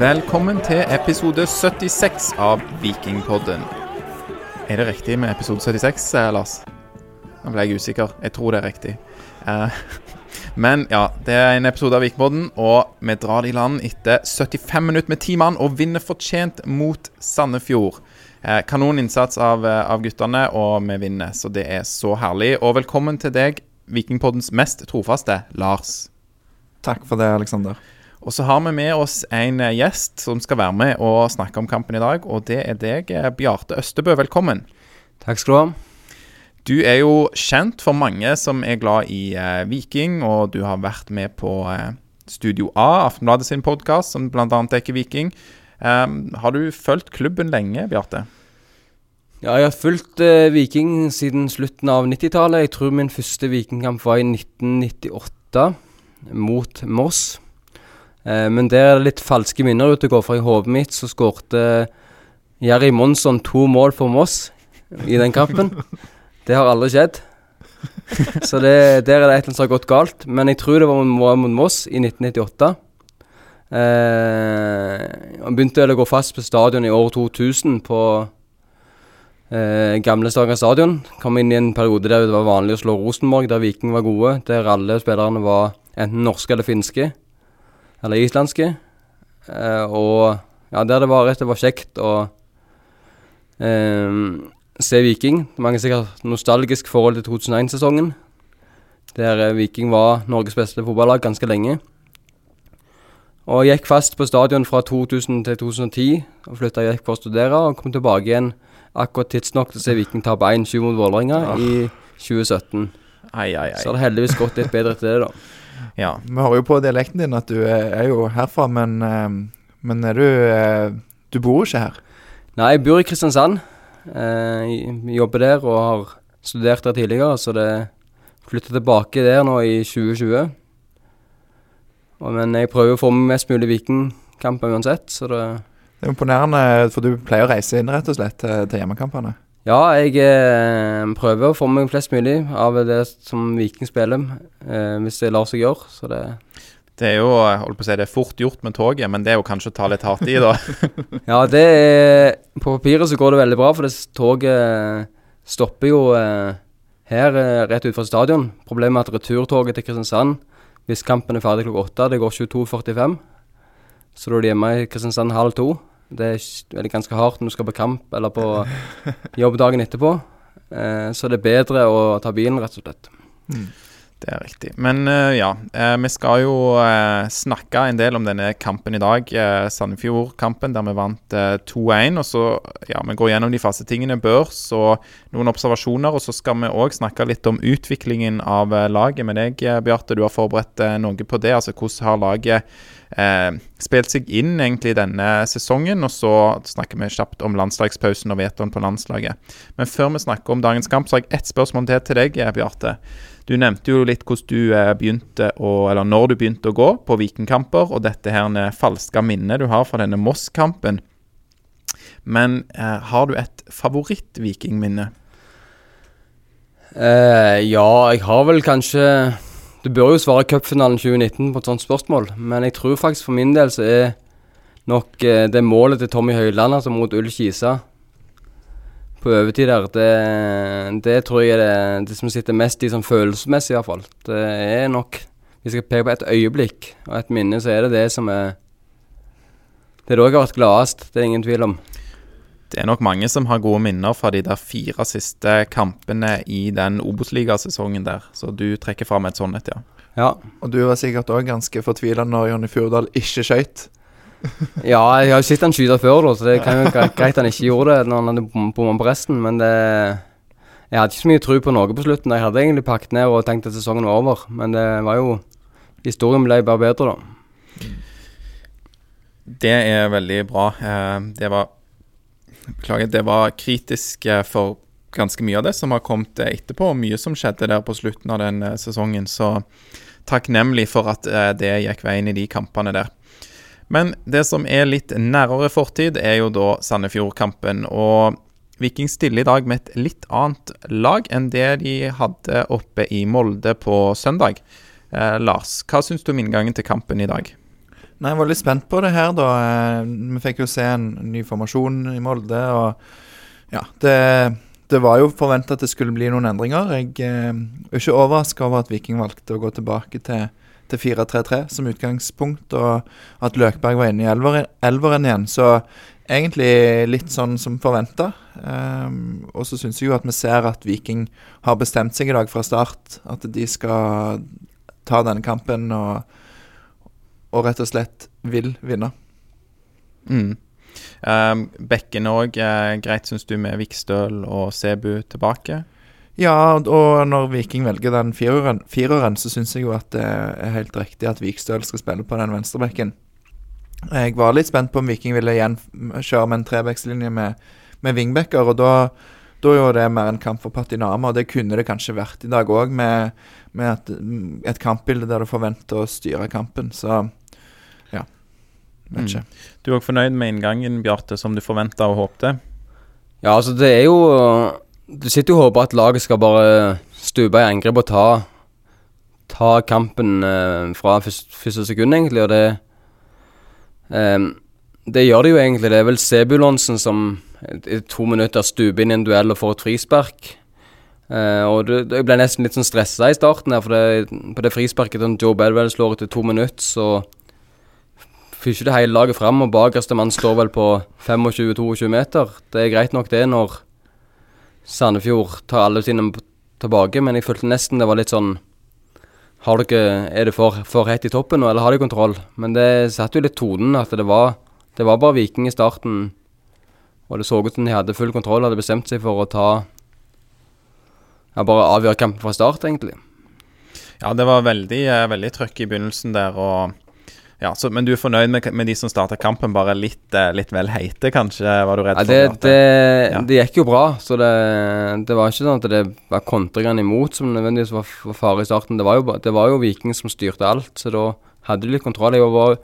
Velkommen til episode 76 av Vikingpodden. Er det riktig med episode 76, eh, Lars? Nå ble jeg usikker. Jeg tror det er riktig. Eh, men ja, det er en episode av Vikingpodden, og vi drar det i land etter 75 minutter med ti mann og vinner fortjent mot Sandefjord. Eh, kanon innsats av, av guttene, og vi vinner, så det er så herlig. Og velkommen til deg, Vikingpoddens mest trofaste, Lars. Takk for det, Aleksander. Og så har vi med oss en eh, gjest som skal være med og snakke om kampen i dag. Og det er deg, eh, Bjarte Østebø. Velkommen. Takk skal du ha. Du er jo kjent for mange som er glad i eh, Viking, og du har vært med på eh, Studio A, Aftenbladet sin podkast, som bl.a. dekker Viking. Um, har du fulgt klubben lenge, Bjarte? Ja, jeg har fulgt eh, Viking siden slutten av 90-tallet. Jeg tror min første vikingkamp var i 1998 mot Moss. Eh, men der er det litt falske minner ute og går, for i hodet mitt så skårte Jerry Monsson to mål for Moss i den kampen. Det har aldri skjedd. Så det, der er det et eller annet som har gått galt. Men jeg tror det var mot Moss i 1998. Eh, han begynte å gå fast på stadion i år 2000 på eh, gamle Stavanger stadion. Kom inn i en periode der det var vanlig å slå Rosenborg, der Viking var gode. Der alle spillerne var enten norske eller finske. Eller islandske. Eh, og ja, der det var rett det var kjekt å eh, se Viking. Mange sikkert nostalgisk forhold til 2001-sesongen. Der eh, Viking var Norges beste fotballag ganske lenge. Og gikk fast på stadion fra 2000 til 2010. og Flytta hjem for å studere, og kom tilbake igjen akkurat tidsnok til å se Viking tape 1-7 mot Vålerenga Ah. i 2017. Ai, ai, Så har ai. det heldigvis gått litt bedre etter det, da. Ja. Vi hører jo på dialekten din at du er, jo herfra, men, eh, men er du eh, Du bor jo ikke her. Nei, jeg bor i Kristiansand. Eh, jeg jobber der og har studert der tidligere, så det flytter tilbake der nå i 2020. Men jeg prøver å få med mest mulig Vikingkamper uansett, så det Det er imponerende, for du pleier å reise inn rett og slett til hjemmekampene. Ja, jeg eh, prøver å få meg flest mulig av det som Viking spiller, eh, hvis det lar seg gjøre. Så det Det er jo holdt på å si, det er fort gjort med toget, men det er jo kanskje å ta litt hardt i, da. Ja, det er På papiret så går det veldig bra, for det toget stopper jo eh, her eh, rett utenfor stadion. Problemet er at returtoget til Kristiansand, hvis kampen er ferdig klokka åtte, det går 22.45. Så da er de hjemme i Kristiansand halv to. Det er ganske hardt når du skal på kamp eller på jobb dagen etterpå. Eh, så det er bedre å ta bilen, rett og slett. Det er riktig. Men eh, ja, eh, vi skal jo eh, snakke en del om denne kampen i dag. Sandefjord-kampen der vi vant eh, 2-1. Og så ja, vi går gjennom de faste tingene. Børs og noen observasjoner. Og så skal vi òg snakke litt om utviklingen av laget med deg, Bjarte. Du har forberedt noe på det. Altså hvordan har laget eh, spilt seg inn egentlig denne sesongen? Og så snakker vi kjapt om landslagspausen og vetoen på landslaget. Men før vi snakker om dagens kamp, så har jeg ett spørsmål til til deg, Bjarte. Du nevnte jo litt hvordan du eh, begynte å, eller når du begynte å gå på Vikingkamper, og dette her falske minnet du har fra denne Moss-kampen. Men eh, har du et favoritt-vikingminne? Eh, ja, jeg har vel kanskje Du bør jo svare cupfinalen 2019 på et sånt spørsmål, men jeg tror faktisk for min del så er nok eh, det målet til Tommy Høiland altså mot Ull Kisa på overtid der, det, det tror jeg er det, det som sitter mest i sånn følelsesmessig, iallfall. Det er nok Hvis jeg skal peke på et øyeblikk og et minne, så er det det som er Det er da jeg har vært gladest, det er ingen tvil om. Det er nok mange som har gode minner fra de der fire siste kampene i den Obos-ligasesongen der, så du trekker fram et sånt et, ja. Ja. Og du var sikkert òg ganske fortvila når Jonny Fjordal ikke skøyt. Ja, jeg har jo sett han skyte før, så det kan jo greit han ikke gjorde det når han hadde bom- bomma på resten, men det Jeg hadde ikke så mye tro på noe på slutten. Jeg hadde egentlig pakket ned og tenkt at sesongen var over, men det var jo Historien ble bare bedre, da. Det er veldig bra. Eh, Det var Beklager, det var kritisk eh, for ganske mye av det som har kommet eh, etterpå, og mye som skjedde der på slutten av den sesongen. Så takknemlig for at det gikk veien i de kampene der. Men det som er litt nærere fortid, er jo da Sandefjord-kampen. Og Viking stiller i dag med et litt annet lag enn det de hadde oppe i Molde på søndag. Eh, Lars, hva syns du om inngangen til kampen i dag? Nei, jeg var litt spent på det her, da. Eh, Vi fikk jo se en ny formasjon i Molde, og ja, det, det var jo forventa at det skulle bli noen endringer. Jeg eh, er ikke overraska over at Viking valgte å gå tilbake til, til 4-3-3 som utgangspunkt, og at Løkberg var inne i elveren, igjen. Så egentlig litt sånn som forventa. Um, og så syns jeg jo at vi ser at Viking har bestemt seg i dag fra start. At de skal ta denne kampen og, og rett og slett vil vinne. Mm. Um, Bekken òg, uh, greit syns du med Vikstøl og Sebu tilbake? Ja, og når Viking velger den fireren, fireren så syns jeg jo at det er helt riktig at Vikstøl skal spille på den venstrebekken. Jeg var litt spent på om Viking ville igjen kjøre med en trebekslinje med, med vingbekker, og da, da er jo det mer en kamp for Patinama, og det kunne det kanskje vært i dag òg, med, med et, et, kampbilde der du forventer å styre kampen. Så ja, vet ikke. Mm. Du er òg fornøyd med inngangen, Bjarte, som du forventa og håpte? Ja, altså det er jo Du sitter jo og håper at laget skal bare stupe i angrep og ta, ta kampen eh, fra første, første sekund, egentlig, og det eh, det gjør det jo egentlig. Det er vel Sebulonsen som i to minutter stuper inn i en duell og får et frispark. Eh, og det, Jeg ble nesten litt sånn stressa i starten, her, for det, på det frisparket som Joe Bedwell slår etter to minutter, så ikke det hele laget fram, og bakerste mann står vel på 25-22 meter. Det er greit nok det når Sandefjord tar alle sine tilbake, men jeg følte nesten det var litt sånn har dere, Er det for, for hett i toppen eller har de kontroll? Men det satte jo litt tonen at det var, det var bare Viking i starten. Og det så ut som de hadde full kontroll, hadde bestemt seg for å ta Ja, bare avgjøre kampen fra start, egentlig. Ja, det var veldig, eh, veldig trøkk i begynnelsen der, og ja, så, Men du er fornøyd med, med de som starta kampen, bare litt, eh, litt, vel heite, kanskje? Var du redd ja, det, for det? Ja. Det gikk jo bra, så det, det, var ikke sånn at det var kontringene imot som nødvendigvis var, var fare i starten. Det var, jo, det var jo Viking som styrte alt, så da hadde de litt kontroll. Jeg var,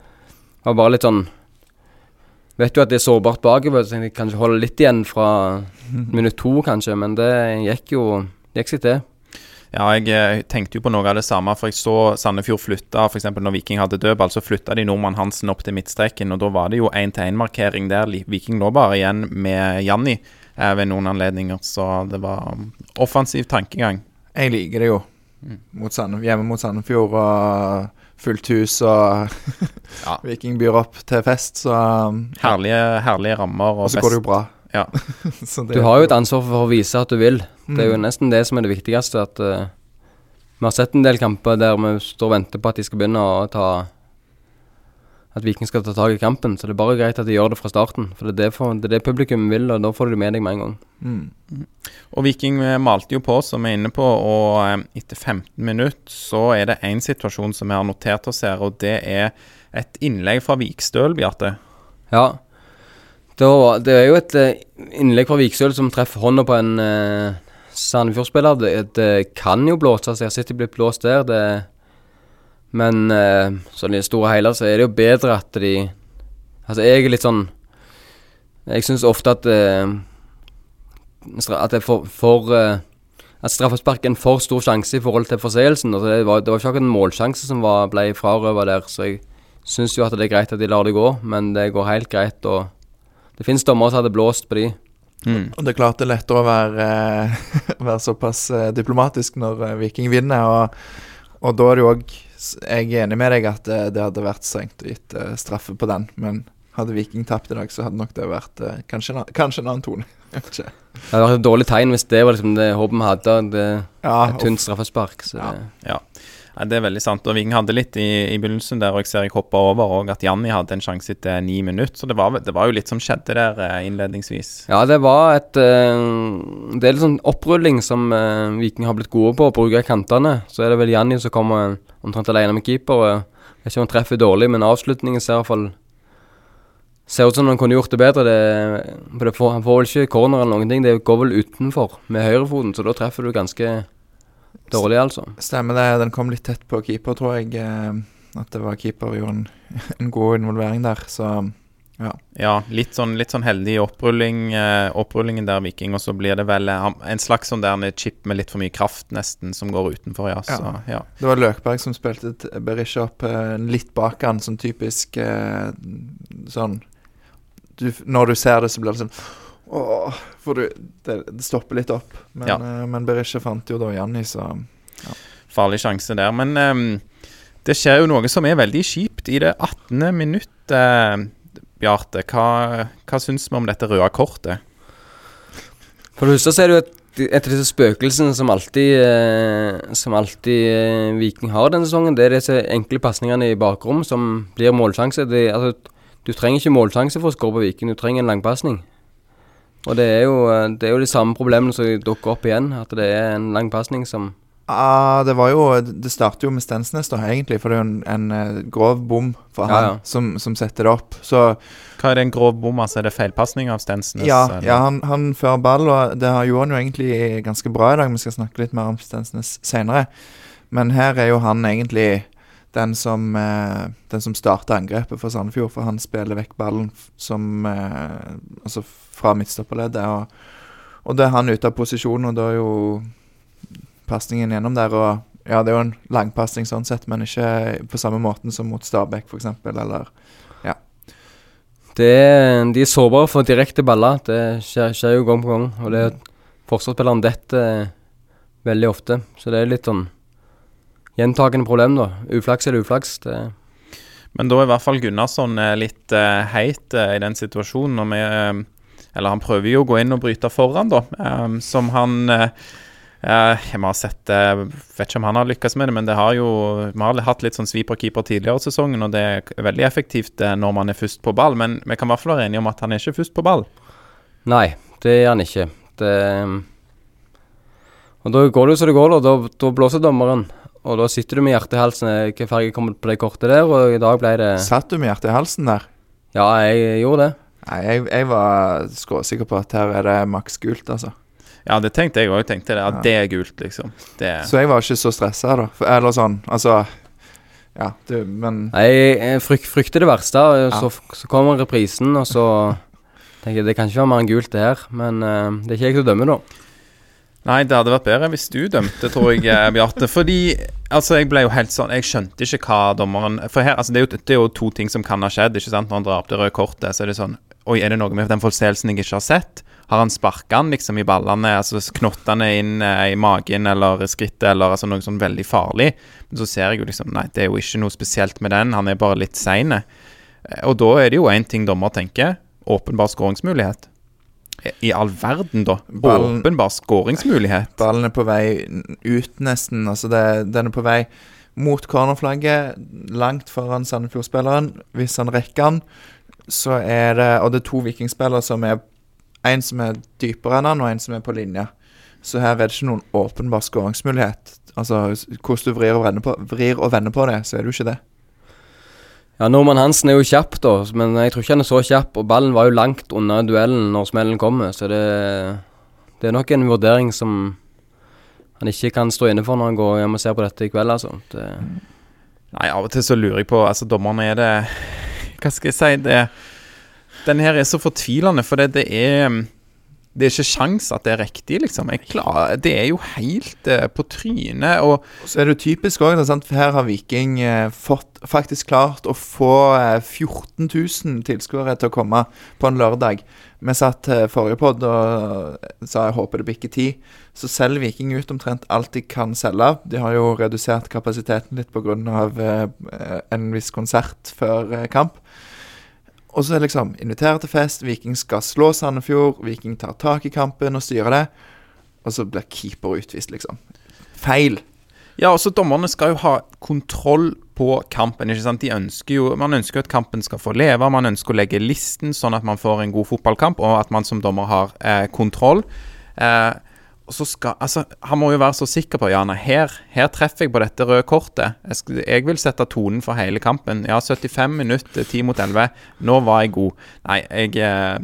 var bare litt sånn Vet jo at det er sårbart bakover, så jeg kan ikke holde litt igjen fra minutt to, kanskje, men det gikk jo gikk seg til. Ja, jeg eh, tenkte jo på noe av det samme, for jeg så Sandefjord flytta f.eks. når Viking hadde dødball, så flytta de Nordmann Hansen opp til midtstreken, og da var det jo én-til-én-markering der. Viking lå bare igjen med Janni eh, ved noen anledninger, så det var offensiv tankegang. Jeg liker det jo. Mm. Mot Sandefjord, hjemme mot Sandefjord og fullt hus og ja. Viking byr opp til fest, så um, Herlige, herlige rammer. Og, og så går det jo bra. Ja. du har jo et ansvar for å vise at du vil. Det er jo mm. nesten det som er det viktigste. At uh, Vi har sett en del kamper der vi står og venter på at de skal begynne å ta At Viking skal ta tak i kampen. Så det er bare greit at de gjør det fra starten. For det er det, for, det, er det publikum vil, og da får du det med deg med en gang. Mm. mm. Og Viking eh, malte jo på, som vi er inne på, og eh, etter 15 minutter så er det én situasjon som vi har notert oss her, og det er et innlegg fra Vikstøl, Bjarte. Ja. Da, det er jo et uh, innlegg fra Viksøl som treffer hånda på en uh, Sandefjord-spiller. Det, det, kan jo blåse jeg har sett de blitt blåst der. Det, men uh, sånn i det store hele så er det jo bedre at de Altså, jeg er litt sånn Jeg syns ofte at uh, At det er for, for At straffespark er en for stor sjanse i forhold til forseelsen. Altså, det, var, det var ikke akkurat en målsjanse som var, ble frarøva der, så jeg syns jo at det er greit at de lar det gå, men det går helt greit å det finnes dommere som hadde blåst på de. Mm. Og det er klart det er lettere å være, eh, være såpass eh, diplomatisk når eh, Viking vinner. Og, og da er det jo òg Jeg er enig med deg at det, det hadde vært strengt å gitt straffe på den. Men hadde Viking tapt i dag, så hadde nok det vært kanskje, en, kanskje en annen tone. det hadde vært et dårlig tegn hvis det var liksom det håpet vi hadde. Det, ja, et tynt straffespark. ja. ja. Ja, det er veldig sant. Og Viking hadde litt i, i begynnelsen der, og jeg ser jeg hoppa over og at Janni hadde en sjanse etter ni minutter. Så det var, det var, jo litt som skjedde der eh, innledningsvis. Ja, det var et uh, Det er litt sånn opprulling som uh, Viking har blitt gode på, å bruke kantene. Så er det vel Janni som kommer omtrent alene med keeper. Og jeg vet ikke om han treffer dårlig, men avslutningen ser i hvert fall Ser ut som han kunne gjort det bedre. Det, han får vel ikke corner eller noen ting. Det går vel utenfor med høyrefoten, så da treffer du ganske Dårlig, altså. Stemmer det. Den kom litt tett på keeper, tror jeg. Eh, at det var keeper gjorde en, en god involvering der. Så Ja, litt sånn, litt sånn heldig opprulling, eh, opprullingen der, Viking. Og så blir det vel eh, en slags sånn der en chip med litt for mye kraft, nesten, som går utenfor, ja. Så, ja. Det var Løkberg som spilte Berisha opp litt bak han, sånn typisk sånn du, Når du ser det, så blir det sånn Åh, for du, det, det stopper litt opp. Men, Ja. eh, men Berisha fant jo da Janni, så Farlig sjanse der. Men um, det skjer jo noe som er veldig kjipt i det 18. minutt, eh, Bjarte. Hva, hva syns vi om dette røde kortet? For det første så er det jo et, et av disse spøkelsene som alltid eh, Som alltid eh, Viking har denne sesongen. Det er disse enkle pasningene i bakrom som blir målsjanse. Det, altså, du trenger ikke målsjanse for å skåre på Viking, du trenger en langpasning. Og det er, jo, det er jo de samme problemene som dukker opp igjen. At det er en lang pasning som ah, Det var jo Det starter jo med Stensnes, da, egentlig. For det er jo en, en eh, grov bom for Ja, han ja. Som, som setter det opp. Så Hva er det en grov bom? Altså, er det feilpasning av Stensnes? ja, ja han, han fører ball, og det har- gjorde han jo egentlig ganske bra i dag. Vi skal snakke litt mer om Stensnes senere. Men her er jo han egentlig den som, eh, den som starter angrepet for Sandefjord. For han spiller vekk ballen som eh, Altså fra midtstopperleddet. Og, og da er han ute av posisjon, og da er jo pasningen gjennom der. Og ja, det er jo en langpasning sånn sett, men ikke på samme måten som mot Stabæk, f.eks. Eller ja. det er, De er sårbare for direkte baller. Det skjer, skjer jo gang på gang. Og det forsvarsspilleren detter eh, veldig ofte. Så det er litt sånn gjentakende problem, da. Uflaks eller uflaks. Det, Men da er i hvert fall Gunnarsson eh, litt uh, heit eh, i den situasjonen. Og vi, eh, eller han prøver jo å gå inn og bryte foran, da. um, som han uh, jeg har sett eh, Vet ikke om han har lykkes med det, men det har jo vi har hatt litt sånn sweeper-keeper tidligere i sesongen, og det er veldig effektivt når man er først på ball. Men vi kan i hvert fall være enige om at han er ikke først på ball. nei, det er han ikke. Det Og da går det jo som det går, da. Da, da blåser dommeren. Og da sitter du med hjertet i halsen. Hvilken farge kommer på det kortet der? Og i dag ble det Satt du med hjertet i halsen der? Ja, jeg gjorde det. Nei, jeg, jeg var skråsikker på at her er det maks gult, altså. Ja, det tenkte jeg òg. Tenkte det, at Ja. det er gult, liksom. Det, Så jeg var ikke så stressa, da. For, eller sånn, altså Ja, du, men Nei, Jeg, fryk, frykter det verste. og Ja. Så, så kommer reprisen, og så tenker jeg det kan ikke være mer enn gult, det her. Men uh, det er ikke jeg som dømmer, da. Nei, det hadde vært bedre hvis du dømte, tror jeg, eh, Bjarte. Fordi altså, jeg ble jo helt sånn Jeg skjønte ikke hva dommeren For her, altså, det er, jo, det er jo to ting som kan ha skjedd. ikke sant? Når han drar opp det røde kortet, så er det sånn Oi, er det noe med den forseelsen jeg ikke har sett? Har han sparka han liksom i ballene, altså knottene inn eh, i magen eller skrittet, eller altså noe sånn veldig farlig? Men så ser jeg jo liksom Nei, det er jo ikke noe spesielt med den, han er bare litt sein. Eh, Og da er det jo én ting dommer tenker. Åpenbar skåringsmulighet. I all verden, da. Ballen- Åpenbar skåringsmulighet. ballen er på vei ut, nesten. Altså, det, den er på vei mot cornerflagget, langt foran Sandefjord-spilleren. Hvis han rekker han, så er det Og det er to vikingspillere som er En som er dypere enn han, og en som er på linje. Så her er det ikke noen åpenbar skåringsmulighet. Altså, hvordan du vrir og vender på, vrir og vender på det, så er det jo ikke det. Ja, Normann Hansen er jo kjapp, da, men jeg tror ikke han er så kjapp. Og ballen var jo langt unna duellen når smellen kommer, så det, det er nok en vurdering som han ikke kan stå inne for når han går hjem og ser på dette i kveld, altså. Det, Nei, av og til så lurer jeg på Altså, dommerne er det Hva skal jeg si? Det Den her er så fortvilende, for det, det er Det er ikke sjans at det er riktig, liksom. Klarer, det er jo helt uh, på trynet, og Så er det jo typisk òg, her har Viking uh, fått, faktisk klart å få uh, 14 000 tilskuere til å komme på en lørdag. Vi satt eh, forrige podd og sa jeg håper det bikker ti. Så selger Viking ut omtrent alt de kan selge. De har jo redusert kapasiteten litt pga. En viss konsert før kamp. Og så liksom inviterer til fest, Viking skal slå Sandefjord, Viking tar tak i kampen og styrer det. Og så blir keeper utvist, liksom. Feil. Ja, også dommerne skal jo ha kontroll på kampen. ikke sant? De ønsker jo, Man ønsker jo at kampen skal få leve, man ønsker å legge listen sånn at man får en god fotballkamp, og at man som dommer har eh, kontroll. Eh, skal, altså, Han må jo være så sikker på Jana, her, her treffer jeg på dette røde kortet. Jeg, skal, jeg vil sette tonen for hele kampen. Ja, 75 minutter, 10 mot 11. Nå var jeg god. Nei, jeg eh,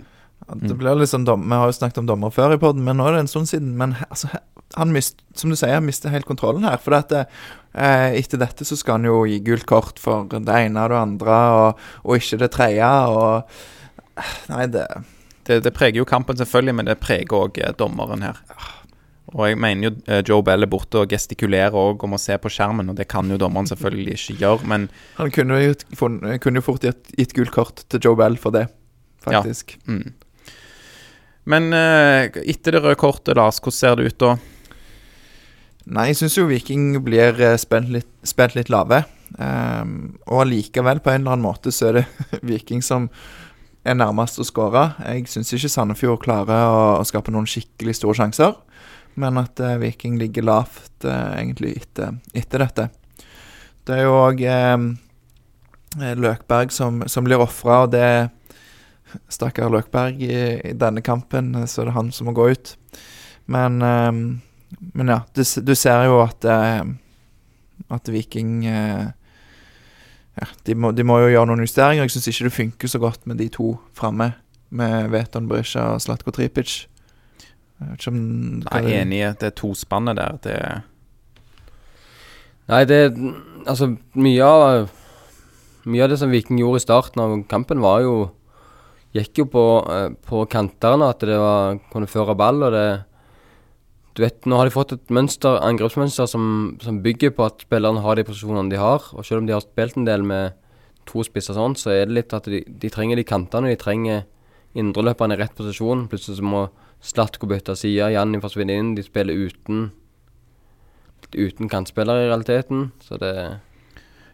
Det blir litt sånn dom Vi har jo snakket om dommer før i podden, men nå er det en stund siden. Men altså, han mist, som du sier, mister helt kontrollen her. For at, eh, etter dette så skal han jo gi gult kort for det ene og det andre, og, og ikke det tredje. Og Nei, det Det, det preger jo kampen, selvfølgelig, men det preger òg dommeren her. Og jeg mener jo eh, Joe Bell er borte og gestikulerer òg om å se på skjermen, og det kan jo dommeren selvfølgelig ikke gjøre, men Han kunne jo, kunne jo fort gitt, gitt gult kort til Joe Bell for det, faktisk. mm. Men eh, etter det røde kortet, Lars, hvordan ser det ut da? Nei, jeg syns jo Viking blir eh, spent litt, spent litt lave. Um, og allikevel, på en eller annen måte, så er det Viking som er nærmest å skåre. Jeg syns ikke Sandefjord klarer å, å skape noen skikkelig store sjanser, men at eh, Viking ligger lavt eh, egentlig etter, etter dette. Det er jo òg Løkberg som, som blir ofra, og det Stakkar Løkberg i, i denne kampen, så det er han som må gå ut. Men ehm, men ja, du, du ser jo at eh, At Viking eh, Ja, de må, de må jo gjøre noen justeringer. Jeg syns ikke det funker så godt med de to framme. Med Veton Brysja og Slatko Tripic. Jeg om Nei, jeg er enig i at det tospannet der. Det, Nei, det Altså, mye av Mye av det som Viking gjorde i starten av kampen, var jo Gikk jo på, eh, på kantene, at det var, kunne føre ball, og det Du vet, nå har de fått et mønster, angrepsmønster som, som bygger på at spillerne har de posisjonene de har. Og selv om de har spilt en del med to spisser sånn, så er det litt at de, de trenger de kantene. De trenger indreløperne i rett posisjon. Plutselig så må Slatko bytter side, Janni forsvinner inn. De spiller uten uten kantspillere i realiteten. Så det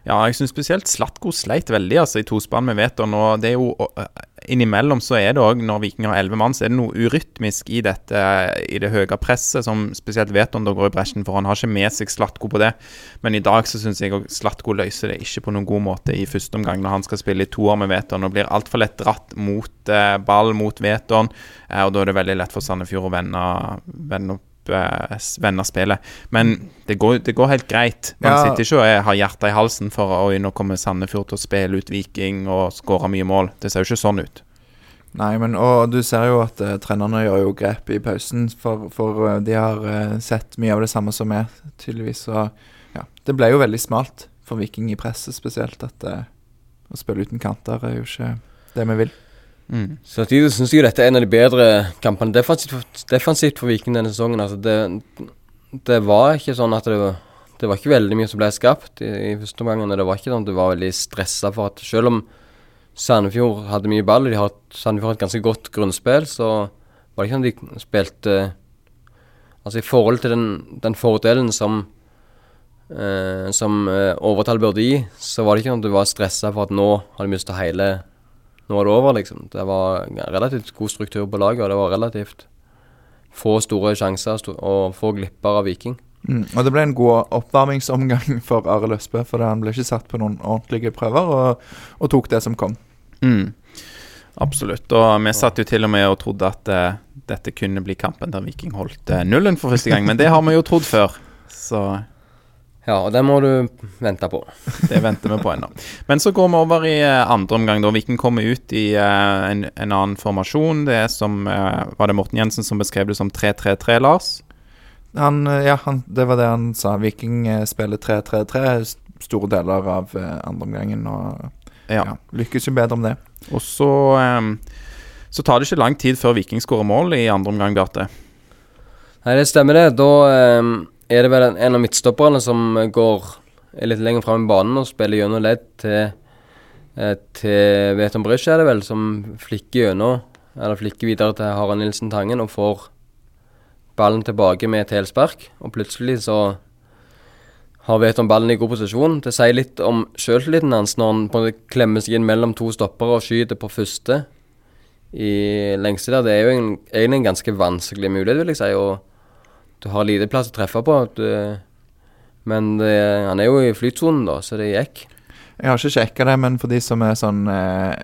ja, jeg syns spesielt Slatko sleit veldig altså, i tospann med Veton. Og det er jo Innimellom så er det òg, når Viking har elleve mann, så er det noe urytmisk i dette I det høye presset, som spesielt Veton da går i bresjen for. Han har ikke med seg Slatko på det. Men i dag så syns jeg òg Slatko løser det ikke på noen god måte i første omgang, når han skal spille i toer med Veton og blir altfor lett dratt mot eh, ball mot Veton. Eh, og da er det veldig lett for Sandefjord å vende, vende opp vende spillet. Men det går, det går helt greit. Man Ja. sitter ikke og har hjertet i halsen for oi, nå kommer Sandefjord til å spille ut Viking og skåre mye mål. Det ser jo ikke sånn ut. Nei, men og du ser jo at uh, trenerne gjør jo grep i pausen, for, for uh, de har uh, sett mye av det samme som meg, tydeligvis. Og ja, det ble jo veldig smalt for Viking i presset spesielt, at eh, å spille uten kanter er jo ikke det vi vil. Mm. Samtidig syns jeg dette er en av de bedre kampene defensivt defensivt for Viking denne sesongen. Altså det, det var ikke sånn at det var Det var ikke veldig mye som ble skapt i, i første omgang. Det var ikke sånn at du var veldig stressa for at Selv om Sandefjord hadde mye ball, og de har Sandefjord har et ganske godt grunnspill, så var det ikke sånn at de spilte Altså i forhold til den, den fordelen som eh, Som eh, overtall burde gi, så var det ikke sånn at du var stressa for at nå har de mista hele nå er det over, liksom. Det var relativt god struktur på laget, og det var relativt få store sjanser og få glipper av Viking. Mm. Og det ble en god oppvarmingsomgang for Arild Østbø, for han ble ikke satt på noen ordentlige prøver, og, og tok det som kom. Mm. Absolutt. Og vi satt jo til og med og trodde at uh, dette kunne bli kampen der Viking holdt uh, nullen for første gang, men det har vi jo trodd før. Så Ja, og det må du vente på. det venter vi på ennå. Men så går vi over i eh, andre omgang, da Viking kommer ut i eh, en, en annen formasjon. Det er som eh, Var det Morten Jensen som beskrev det som 3-3-3, Lars? Han, ja, han, det var det han sa. Viking spiller 3-3-3 store deler av andre andreomgangen, og Ja. ja, lykkes jo bedre om det. Og så Så tar det ikke lang tid før Viking skårer mål i andre omgang, Bjarte. Nei, det stemmer det. Da eh, er det vel en, av midtstopperne som går litt lenger fram i banen og spiller gjennom ledd til eh, til Veton Brysj, er det vel, som flikker gjennom, eller flikker videre til Harald Nilsen Tangen og får ballen tilbake med et helspark. Og plutselig så har Veton ballen i god posisjon. Det sier litt om sjøltilliten hans når han på klemmer seg inn mellom to stoppere og skyter på første i lengste der. Det er jo en, egentlig en ganske vanskelig mulighet, vil jeg si. og du har lite plass å treffe på. Du- men det, han er jo i flytsonen, da, så det gikk. Jeg har ikke sjekka det, men for de som er sånn eh,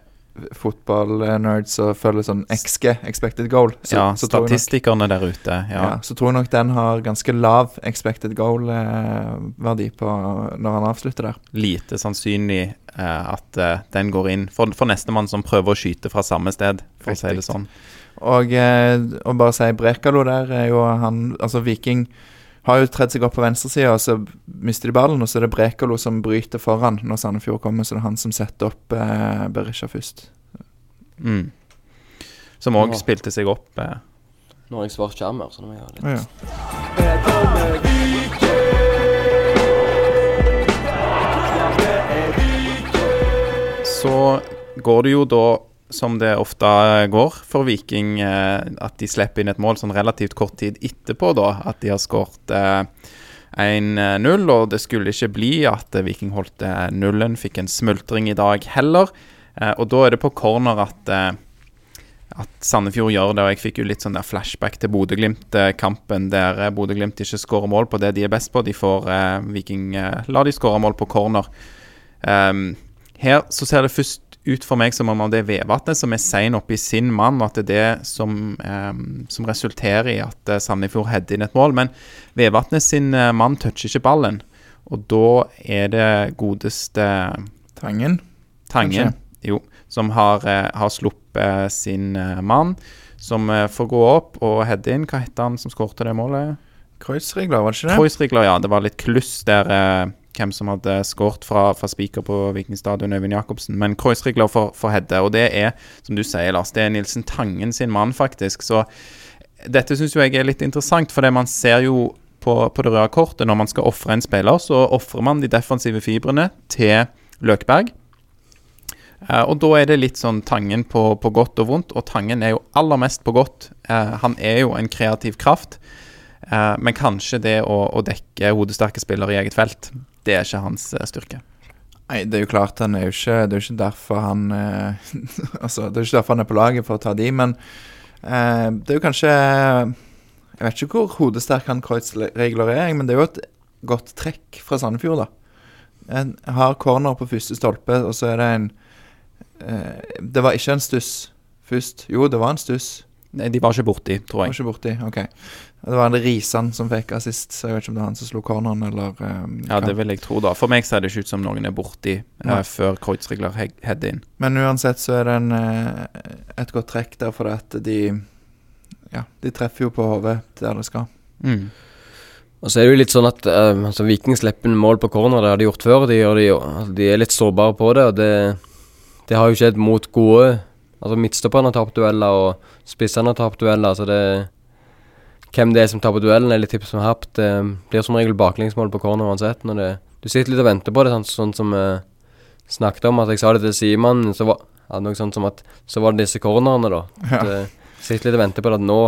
fotball-nerds og følger sånn XG, expected goal, så, ja, så, tror nok, der ute. ja. Ja. så tror jeg nok den har ganske lav expected goal-verdi på når han avslutter der. Lite sannsynlig eh, at eh, den går inn for, for nestemann som prøver å skyte fra samme sted, for å si det sånn. Og eh, å bare si Brekalo der er jo han Altså, Viking har jo tredd seg opp på venstresida, og så mister de ballen, og så er det Brekalo som bryter foran når Sandefjord kommer, så det er han som setter opp eh, Berisha først. Mm. som òg spilte seg opp. Eh. Nå har jeg svart skjerm her, så nå må jeg ha litt ja. Så går det jo da, som det ofte går for Viking, eh, at de slipper inn et mål sånn relativt kort tid etterpå, da. At de har skåret eh, 1-0, og det skulle ikke bli at eh, Viking holdt eh, nullen. Fikk en smultring i dag heller. Eh, og da er det på corner at eh, at Sandefjord gjør det, og jeg fikk jo litt sånn der flashback til Bodø-Glimt-kampen, der eh, Bodø-Glimt ikke skårer mål på det de er best på. De får eh, Viking eh, La de skåre mål på corner. Her så ser det først ut for meg som om det er vedvannet som er sein i sin mann, og at det er det som, eh, som resulterer i at eh, Sandefjord header inn et mål. Men Vevatnet sin eh, mann toucher ikke ballen, og da er det godeste Tangen. Tangen, jo, som har, eh, har sluppet sin mann, som får gå opp og heade inn. Hva heter han som skårte det målet? Kreuzregler, var det ikke det? Kreuzrigler, ja. Det var litt kluss der eh, hvem som hadde skåret fra, fra spiker på Vikingstadion, Øyvind Jacobsen. Men Kreuzrigler for, for Hedde, og det er, som du sier, Lars, det er Nilsen Tangen sin mann, faktisk. Så dette syns jeg er litt interessant, for det man ser jo på, på det røde kortet når man skal ofre en spiller, så ofrer man de defensive fibrene til Løkberg. Uh, og da er det litt sånn Tangen på, på godt og vondt, og Tangen er jo aller mest på godt. Uh, han er jo en kreativ kraft, uh, men kanskje det å, å dekke hodesterke spillere i eget felt, det er ikke hans eh, styrke. Nei, det er jo klart han er jo ikke Det er jo ikke derfor han eh, Altså, det er jo ikke derfor han er på laget, for å ta de, men eh, det er jo kanskje Jeg vet ikke hvor hodesterk han Kreuzregler er, men det er jo et godt trekk fra Sandefjord, da. En har corner på første stolpe, og så er det en eh, Det var ikke en stuss først. Jo, det var en stuss. Nei, De var ikke borti, tror jeg. Var ikke borti. Ok. Det var en Risan som fikk assist, så jeg vet ikke om det er han som slo corneren, eller um, Ja, det vil jeg tro, da. For meg ser det ikke ut som noen er borti Nei. før Kreutzregler he- header inn. Men uansett så er det en, uh, et godt trekk der, for at de Ja, de treffer jo på hodet der det skal. Mm. Og så er det jo litt sånn at uh, altså Viking slipper inn mål på corner, det har de gjort før. De, det jo, altså, de er litt sårbare på det, og det, det har jo skjedd mot gode Altså Midtstopperne har tapt dueller, og spissene har tapt dueller. Så det Hvem det er som taper duellen, er litt tips som hapt. Det blir som regel baklengsmål på corner uansett. Når det, du sitter litt og venter på det, sånn, sånn som vi snakket om. At jeg sa det til Simon, så var ja, noe sånt som at Så var det disse cornerne, da. Ja. At, eh, sitter litt og venter på det at nå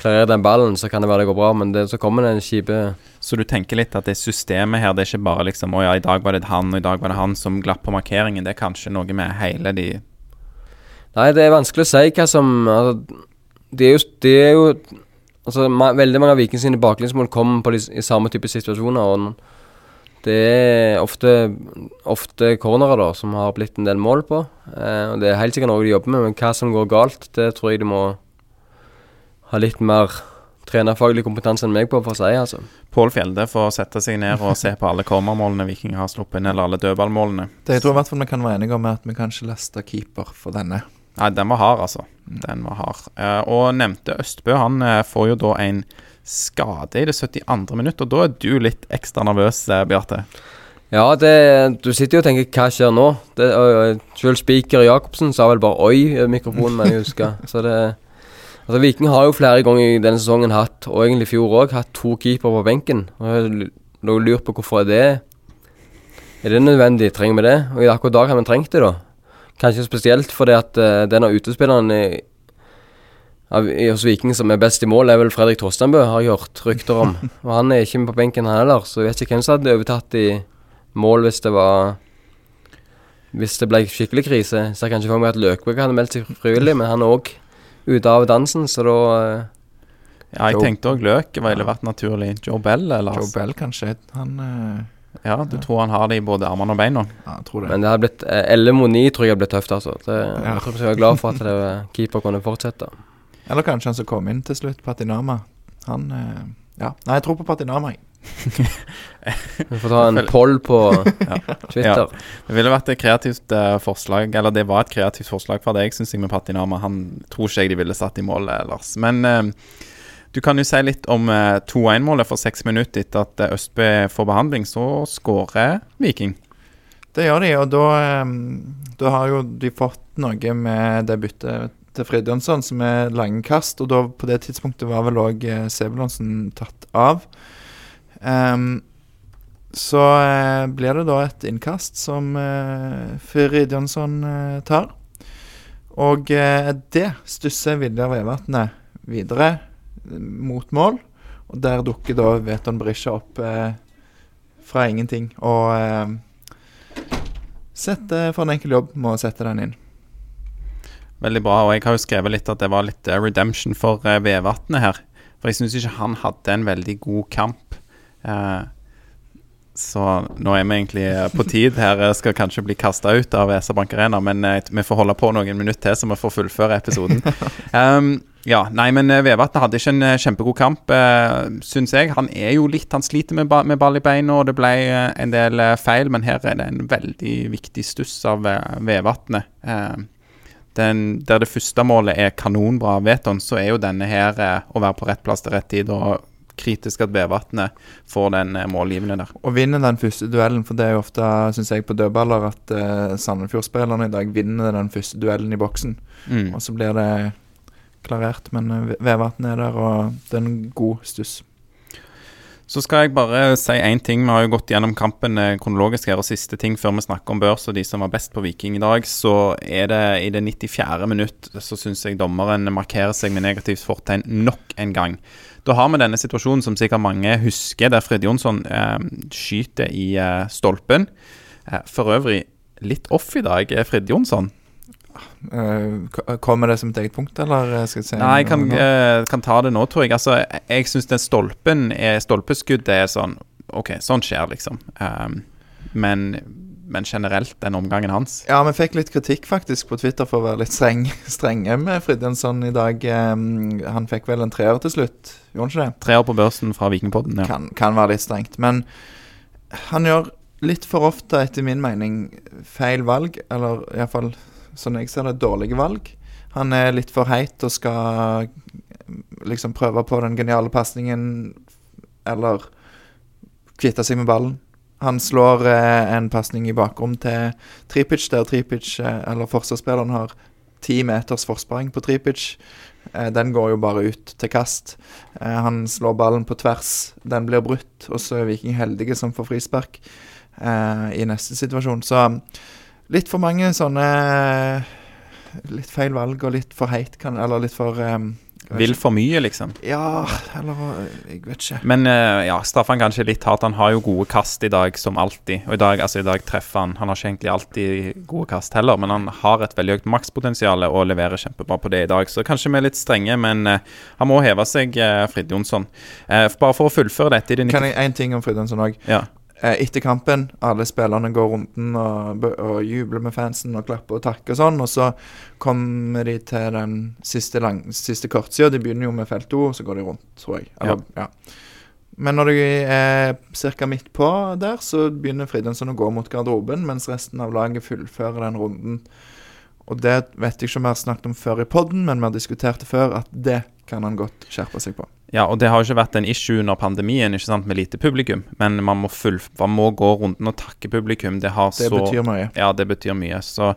klarerer den ballen, så kan det være det går bra. Men det, så kommer det en kjipe Så du tenker litt at det systemet her, det er ikke bare liksom Å ja, i dag var det han, og i dag var det han som glapp på markeringen. Det er kanskje noe med hele de Nei, det er vanskelig å si hva som altså, Det er jo, det er jo Altså, ma Veldig mange av Vikings sine baklengsmål kommer på de, i samme type situasjoner. Og det er ofte, ofte cornerer da som har blitt en del mål på. Eh, og Det er helt sikkert noe de jobber med, men hva som går galt, det tror jeg de må ha litt mer trenerfaglig kompetanse enn meg på for å si, altså. Pål Fjelde får sette seg ned og se på alle cornermålene Viking har sluppet inn, eller alle dødballmålene. Det jeg tror i hvert fall vi kan være enige om, er at vi kan ikke laste keeper for denne. Nei, den var hard, altså. Den var hard. Eh, og nevnte Østbø, han eh, får jo da en skade i det 72. minutt, og da er du litt ekstra nervøs, eh, Bjarte. Ja, det, du sitter jo og tenker 'hva skjer nå?' Det, selv speaker Jacobsen sa vel bare 'oi' i mikrofonen, men jeg husker. Så det Altså Viking har jo flere ganger i denne sesongen hatt, og egentlig i fjor òg, hatt to keepere på benken. Og jeg lå og lurte på hvorfor er det Er det nødvendig? Trenger vi det? Og i akkurat dag har vi trengt det, da. Kanskje spesielt fordi at uh, den av utespillerne i- av, i, hos Viking som er best i mål, er vel Fredrik Torstenbø, har jeg hørt rykter om. Og han er ikke med på benken, han heller, så jeg vet ikke hvem som hadde overtatt i mål hvis det var Hvis det ble skikkelig krise. Så jeg kan ikke for meg at Løkberg hadde meldt seg frivillig, men han er òg ute av dansen, så da uh, Ja, jeg Joe- tenkte òg Løk ville vært naturlig. Joe Bell, eller? Joe Bell, kanskje. Han eh, Ja, du tror han har det i både armene og beina? Ja, jeg tror det. Men det hadde blitt eh, 11 mot 9 tror jeg hadde blitt tøft, altså. Det, Ja. Jeg tror jeg er glad for at det, keeper kunne fortsette. Eller kanskje han som kom inn til slutt, Patinama. Han eh, Ja. Nei, jeg tror på Patinama, jeg. Vi får ta en poll på Twitter. Det ville vært et kreativt uh, forslag, eller det var et kreativt forslag fra deg, syns jeg, med Patinama. Han tror ikke jeg de ville satt i mål, ellers. Lars. Men eh, du kan jo si litt om eh, 2-1-målet for seks minutter etter at Østby Østbø får behandling. Så skårer Viking. Det gjør de, og da, eh, da har jo de fått noe med det byttet til Fridjonsson, som er lange kast. Og da, på det tidspunktet var vel òg eh, Sebulonsen tatt av. Um, så eh, blir det da et innkast som eh, Fridjonsson eh, tar. Og eh, det stusser Viljar Vevatnet videre eh, mot mål. Og der dukker da Veton Berisha opp eh, fra ingenting. Og eh, setter for en enkel jobb med å sette den inn. Veldig bra. Og jeg har jo skrevet litt at det var litt eh, redemption for eh, Vevatnet her. For jeg syns ikke han hadde en veldig god kamp. Eh, så nå er vi egentlig eh, på tid her. Skal kanskje bli kasta ut av SR-Bank Arena, men eh, vi får holde på noen minutter til, så vi får fullføre episoden. um, ja, nei, men uh, Vevatnet hadde ikke en uh, kjempegod kamp, uh, syns jeg. Han er jo litt Han sliter med, ba med ball i beina, og det ble en del feil, men her er det en veldig viktig stuss av Vevatnet. Den, der det første målet er kanonbra av Veton, så er jo denne her å være på rett plass til rett tid. og kritisk at Vevatnet får den eh, målgivende der. Og vinner den første duellen, for det er jo ofte, syns jeg, på dødballer at uh, Sandefjord-spillerne i dag vinner den første duellen i boksen. Mm. Og så blir det klarert. Men uh, Vevatnet er der, og det er en god stuss. Så skal jeg bare si én ting. Vi har jo gått gjennom kampen eh, kronologisk her. Og siste ting før vi snakker om børs og de som var best på Viking i dag, så er det i det 94. minutt så syns jeg dommeren markerer seg med negativt fortegn nok en gang. Da har vi denne situasjonen som sikkert mange husker, der Fred Jonsson eh, skyter i eh, stolpen. Eh, for øvrig litt off i dag, er Frid Jonsson. Uh, kommer det som et eget punkt, eller eh, skal jeg si Nei, jeg kan, uh, kan, ta det nå, tror jeg. Altså, jeg syns den stolpen er Stolpeskuddet er sånn OK, sånn skjer, liksom. Um, men, men, generelt, den omgangen hans Ja, vi fikk litt kritikk faktisk på Twitter for å være litt streng, strenge med Fridjonsson i dag. Um, han fikk vel en treer til slutt, gjorde han ikke det? Treer på børsen fra Vikingpodden, ja. Kan, kan være litt strengt. Men han gjør litt for ofte, etter min mening, feil valg. Eller iallfall sånn jeg ser det, dårlige valg. Han er litt for heit og skal liksom prøve på den geniale pasningen eller kvitte seg med ballen. Han slår eh, en pasning i bakrom til Tripic, der Tripic, eh, eller forsvarsspilleren, har ti meters forsprang på Tripic. Eh, den går jo bare ut til kast. Eh, han slår ballen på tvers, den blir brutt, og så er Viking heldige som får frispark eh, i neste situasjon. Så litt for mange sånne Litt feil valg og litt for heit, eller litt for um, Vil for mye, liksom? Ja, eller Jeg vet ikke. Men uh, ja, Staffan kanskje litt hardt. Han har jo gode kast i dag, som alltid. Og i dag, altså, i dag treffer han. Han har ikke egentlig alltid gode kast heller, men han har et veldig høyt makspotensial og leverer kjempebra på det i dag. Så kanskje vi er litt strenge, men uh, han må heve seg, uh, Frid Jonsson. bare for å fullføre dette i det Kan jeg én ting om Frid Jonsson òg? Ja. Eh, etter kampen, alle spillerne går runden og, og, jubler med fansen og klapper og takker og sånn. Og så kommer de til den siste, lang, siste kortsida. De begynner jo med felt to, og så går de rundt, tror jeg. Eller, ja. Ja. Men når de er ca. midt på der, så begynner Fridtjonsson å gå mot garderoben, mens resten av laget fullfører den runden. Og det vet jeg ikke om vi har snakket om før i poden, men vi har diskutert det før, at det kan han godt skjerpe seg på. Ja, og det har jo ikke vært en issue under pandemien ikke sant, med lite publikum, men man må, full, man må gå runden og takke publikum. Det, har det så, betyr mye. Ja, det betyr mye. Så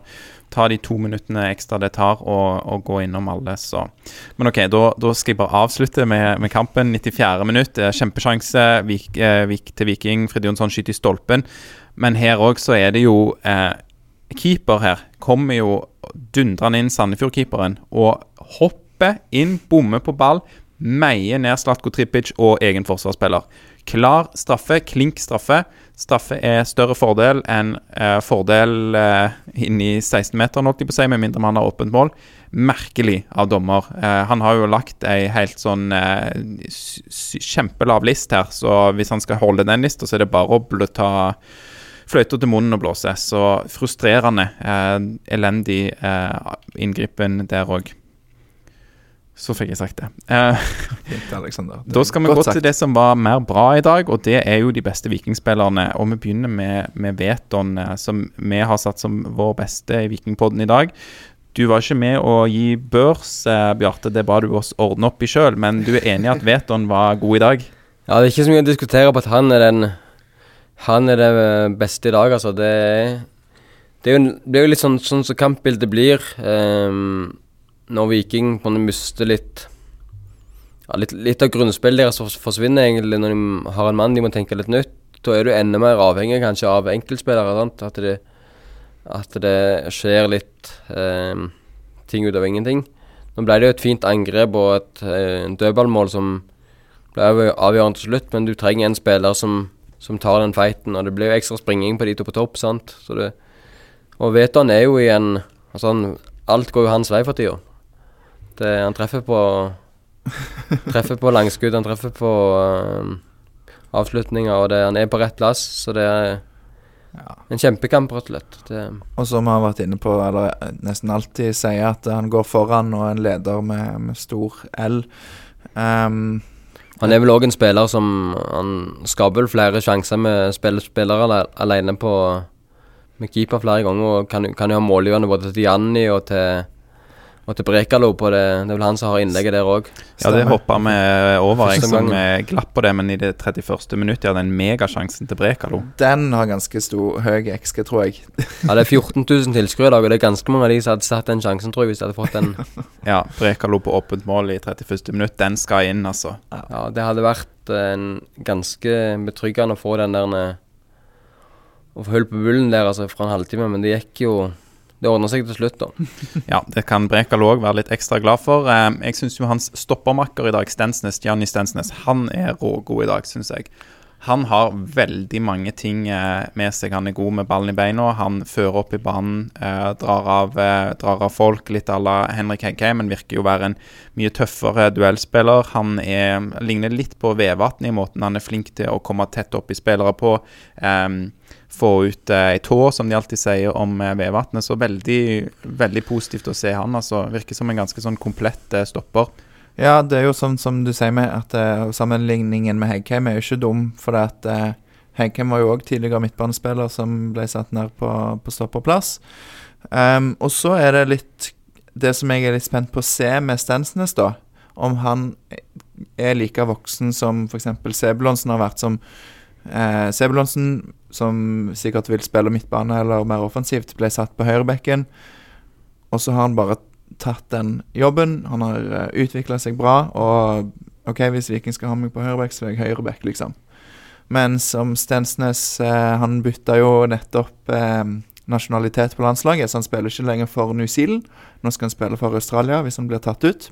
ta de to minuttene ekstra det tar, og, og gå innom alle, så Men OK, da, da skal jeg bare avslutte med, med kampen. 94. minutt. Kjempesjanse vik, eh, vik, til Viking. Frid Jonsson skyter i stolpen. Men her òg så er det jo eh, Keeper her kommer jo dundrende inn, Sandefjord-keeperen, og hopper inn, bommer på ball meier ned Slatko Tripic og egen forsvarsspiller. Klar straffe, klink straffe. Straffe er større fordel enn eh, fordel eh, inni 16-meteren, holdt jeg på å si, med mindre man har åpent mål. Merkelig av dommer. Eh, han har jo lagt ei helt sånn eh, kjempelav list her, så hvis han skal holde den lista, så er det bare å ta fløyta til munnen og blåse. Så frustrerende. Eh, elendig eh, inngripen der òg. Så fikk jeg sagt det. Eh, da skal vi gå sagt. til det som var mer bra i dag, og det er jo de beste vikingspillerne. Og vi begynner med, med Veton, eh, som vi har satt som vår beste i Vikingpodden i dag. Du var ikke med å gi børs, eh, Bjarte, det ba du oss ordne opp i sjøl. Men du er enig i at Veton var god i dag? Ja, det er ikke så mye å diskutere på at han er den Han er det beste i dag, altså. Det, det, er, jo, det er jo litt sånn, sånn som kampbildet blir. Um, når Viking på mister litt ja, litt, litt av grunnspillet deres forsvinner egentlig når de har en mann de må tenke litt nytt. Da er du enda mer avhengig kanskje av enkeltspillere. Sant? At, det, at det skjer litt eh, ting ut av ingenting. Nå ble det jo et fint angrep og et eh, dødballmål som ble avgjørende til slutt, men du trenger en spiller som, som tar den fighten. Og det blir jo ekstra springing på de to på topp, sant. Det, og Veton er jo i en altså Alt går jo hans vei for tida. Det, han treffer på Treffer på langskudd, han treffer på uh, avslutninger, og det, han er på rett plass. Så det er Ja. en kjempekamp, rett og slett. Og som vi har vært inne på, eller eh, nesten alltid sier, at han går foran og er en leder med, med stor L. Um, han er vel òg en spiller som Han skaper vel flere sjanser med spill, spillere alene på med keeper flere ganger, og kan, kan jo ha målgivende både til Janni og til og til Brekalo på det. Det er vel han som har innlegget der òg. Ja, det hoppa vi over. Jeg som gangen. eh, glapp på det, men i det 31. minuttet hadde den megasjansen til Brekalo. den har ganske stor, høy XG, tror jeg. Ja, det er 14 000 tilskuere i dag, og det er ganske mange av de som hadde satt den sjansen, tror jeg, hvis de hadde fått den. Ja, Brekalo på åpent mål i 31. minutt. Den skal inn, altså. Ja, det hadde vært eh, en ganske betryggende å få den der Å få hull på bullen der altså for en halvtime, men det gikk jo Det ordner seg til slutt, da. Ja, det kan Brekal òg være litt ekstra glad for. Eh, Jeg syns jo hans stoppermakker i dag, Stensnes, Gianni Stensnes, han er rågod i dag, syns jeg. Han har veldig mange ting eh, med seg. Han er god med ballen i beina. Han fører opp i banen, eh, drar, av, drar av folk, litt à la Henrik Heggheim, men virker jo å være en mye tøffere duellspiller. Han er, ligner litt på Vevatn i måten han er flink til å komme tett opp i spillere på. Eh, få ut eh, ei tå, som de alltid sier om eh, Vevatnet. Så veldig, veldig positivt å se han. altså Virker som en ganske sånn komplett eh, stopper. Ja, det er jo sånn som du sier med at eh, sammenligningen med Heggheim er jo ikke dum, for at eh, Heggheim var jo òg tidligere midtbanespiller som ble satt ned på, på stopperplass. Um, og så er det litt Det som jeg er litt spent på å se med Stensnes, da, om han er like voksen som f.eks. Sebulonsen har vært som eh, Sebulonsen, som sikkert vil spille midtbane eller mer offensivt, ble satt på høyrebekken, og så har han bare tatt den jobben. Han har uh, utvikla seg bra. Og OK, hvis Viking skal ha meg på høyrebekk, så er jeg høyrebekk, liksom. Men som Stensnes eh, Han bytta jo nettopp eh, nasjonalitet på landslaget, så han spiller ikke lenger for New Zealand. Nå skal han spille for Australia hvis han blir tatt ut.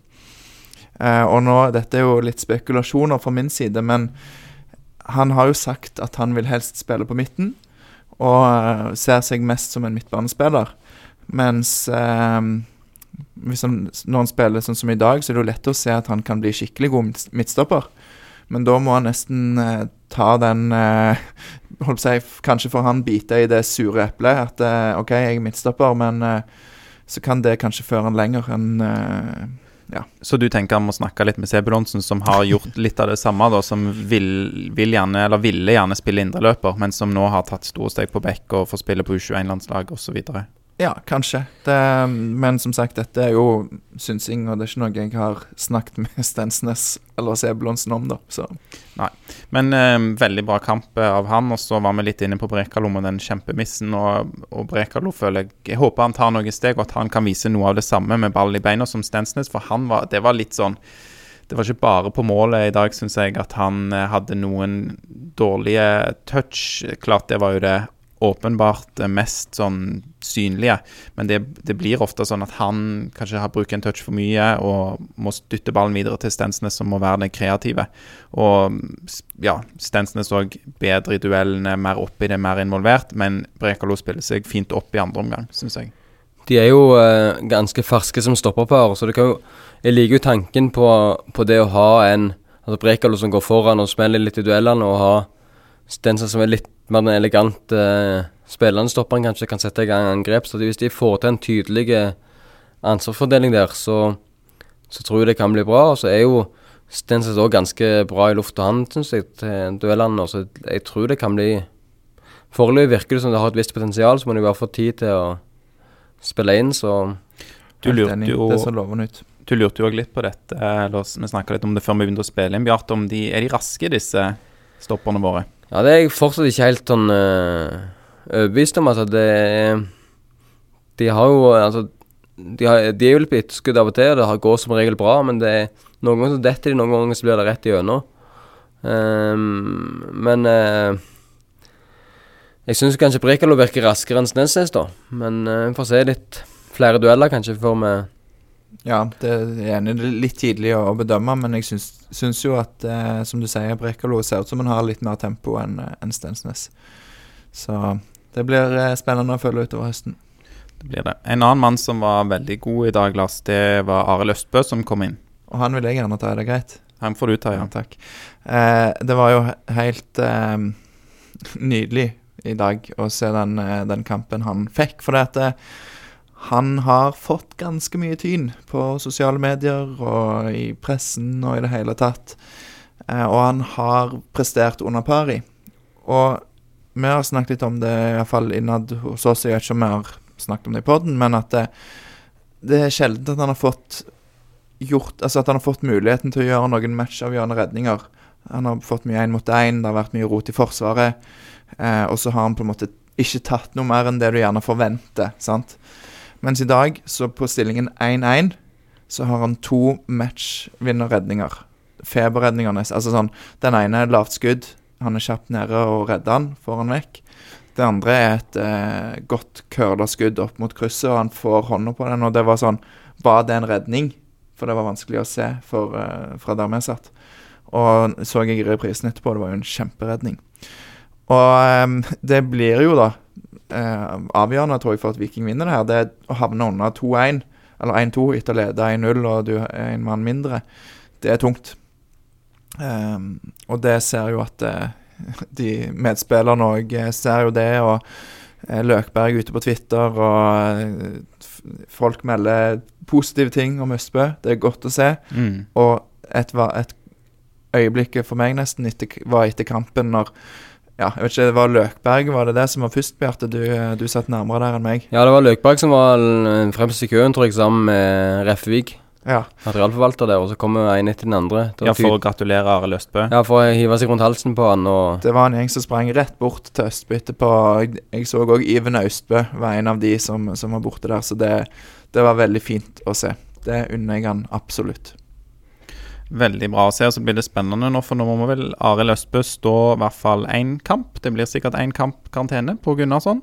Eh, og nå, Dette er jo litt spekulasjoner fra min side, men han har jo sagt at han vil helst spille på midten, og eh, ser seg mest som en midtbanespiller. Mens eh, han, når han spiller sånn som i dag, så er det jo lett å se at han kan bli skikkelig god midtstopper. Men da må han nesten eh, ta den eh, holdt på å si, Kanskje får han bite i det sure eplet. At eh, OK, jeg er midtstopper, men eh, så kan det kanskje føre han lenger enn eh, Så du tenker han må snakke litt med Sebulonsen, som har gjort litt av det samme, da, som vil, vil gjerne, eller ville gjerne spille indreløper, men som nå har tatt store steg på bekk og får spille på U21-landslag osv. Ja, kanskje. Det, men som sagt, dette er jo synsing, og det er ikke noe jeg har snakket med Stensnes eller Sebulonsen om, da. Så Men eh, veldig bra kamp eh, av han. Og så var vi litt inne på Brekalo med den kjempemissen. Og, og Brekalo føler jeg Jeg håper han tar noen steg, og at han kan vise noe av det samme med ball i beina som Stensnes. For han var, det var litt sånn Det var ikke bare på målet i dag, syns jeg, at han eh, hadde noen dårlige touch. Klart det var jo det åpenbart eh, mest sånn synlige. Men det, det blir ofte sånn at han kanskje har brukt en touch for mye og må dytte ballen videre til Stensnes, som må være den kreative. Og ja, Stensnes òg bedre i duellene, mer oppi det, mer involvert. Men Brekalo spiller seg fint opp i andre omgang, syns jeg. De er jo eh, ganske ferske som stopperpar, så det kan jo Jeg liker jo tanken på, på det å ha en Altså Brekalo som går foran og spiller litt i duellene, og ha Stensen som er litt mer den elegante spillende stopperen, kanskje kan sette i gang angrep. Så hvis de får til en tydelig eh, ansvarsfordeling der, så, så tror jeg det kan bli bra. Og så er jo Stensens òg ganske bra i lufta, han, syns jeg, til duellene. Så jeg tror det kan bli Foreløpig virker det som det har et visst potensial, så må de bare få tid til å spille inn, så Du lurte jo Det ser lovende ut. Du lurte jo òg litt på dette, eller vi snakka litt om det før vi begynte å spille inn, Bjarte. De, er de raske, disse stopperne våre? Ja, det er jeg fortsatt ikke helt sånn øh, overbevist om. Altså, det er- De har jo Altså, de, har, de er jo litt på etterskudd av og til, og det går som regel bra, men det er noen ganger så detter de, noen ganger så blir det rett igjennom. Um, men uh, jeg syns kanskje Brekalo virker raskere enn Snesnes, da. Men vi vi får se litt flere dueller, kanskje, før vi Ja, det er enig. Litt tidlig å, bedømme, men jeg syns, syns jo at, eh, som du sier, Brekalo ser ut som han har litt mer tempo enn en Stensnes. Så det blir eh, spennende å følge utover høsten. Det blir det. En annen mann som var veldig god i dag, Lars, det var Arild Østbø som kom inn. Og han vil jeg gjerne ta, er det greit? Han får du ta, Ja, ja. takk. Eh, det var jo helt eh, nydelig i dag å se den, eh, den kampen han fikk. For det at eh, han har fått ganske mye tyn på sosiale medier og i pressen og i det hele tatt. Eh, og han har prestert under pari. Og vi har snakket litt om det, iallfall innad hos oss. Jeg vet ikke om vi har snakket om det i poden, men at det, det er sjelden at han har fått gjort Altså at han har fått muligheten til å gjøre noen matchavgjørende redninger. Han har fått mye én mot én, det har vært mye rot i forsvaret. Eh, og så har han på en måte ikke tatt noe mer enn det du gjerne forventer. sant? Mens i dag, så på stillingen 1-1, så har han to matchvinnerredninger. Feberredningene. Altså sånn Den ene er lavt skudd. Han er kjapt nede og redder han, får han vekk. Det andre er et eh, godt curla skudd opp mot krysset, og han får hånda på den. Og det var sånn Var det en redning? For det var vanskelig å se for, eh, fra der vi satt. Og så jeg reprisen etterpå, det var jo en kjemperedning. Og eh, det blir jo da eh, avgjørende, tror jeg, for at Viking vinner det her. Det er å havne under 2-1, eller 1-2 etter å lede 1-0, og du er en mann mindre. Det er tungt. Um, og det ser jo at eh, de medspillerne òg ser jo det, og eh, Løkberg ute på Twitter, og eh, folk melder positive ting om Østbø. Det er godt å se. Mm. Og et, et øyeblikk for meg nesten etter, var etter kampen når Ja, jeg vet ikke, det var Løkberg, var det det som var først, Bjarte? Du, eh, du satt nærmere der enn meg. Ja, det var Løkberg som var fremst i køen, tror jeg, sammen med Refvig, Ja. Materialforvalter der, og så kommer en etter den andre. Det Ja, for å gratulere Arild Østbø. Ja, for å hive seg rundt halsen på han og Det var en gjeng som sprang rett bort til Østbø etterpå. Jeg, jeg så òg Iven Austbø var en av de som, som var borte der, så det, det var veldig fint å se. Det unner jeg han absolutt. Veldig bra å se, og så blir det spennende nå, for nå må vel Arild Østbø stå i hvert fall én kamp. Det blir sikkert én kamp karantene på Gunnarsson.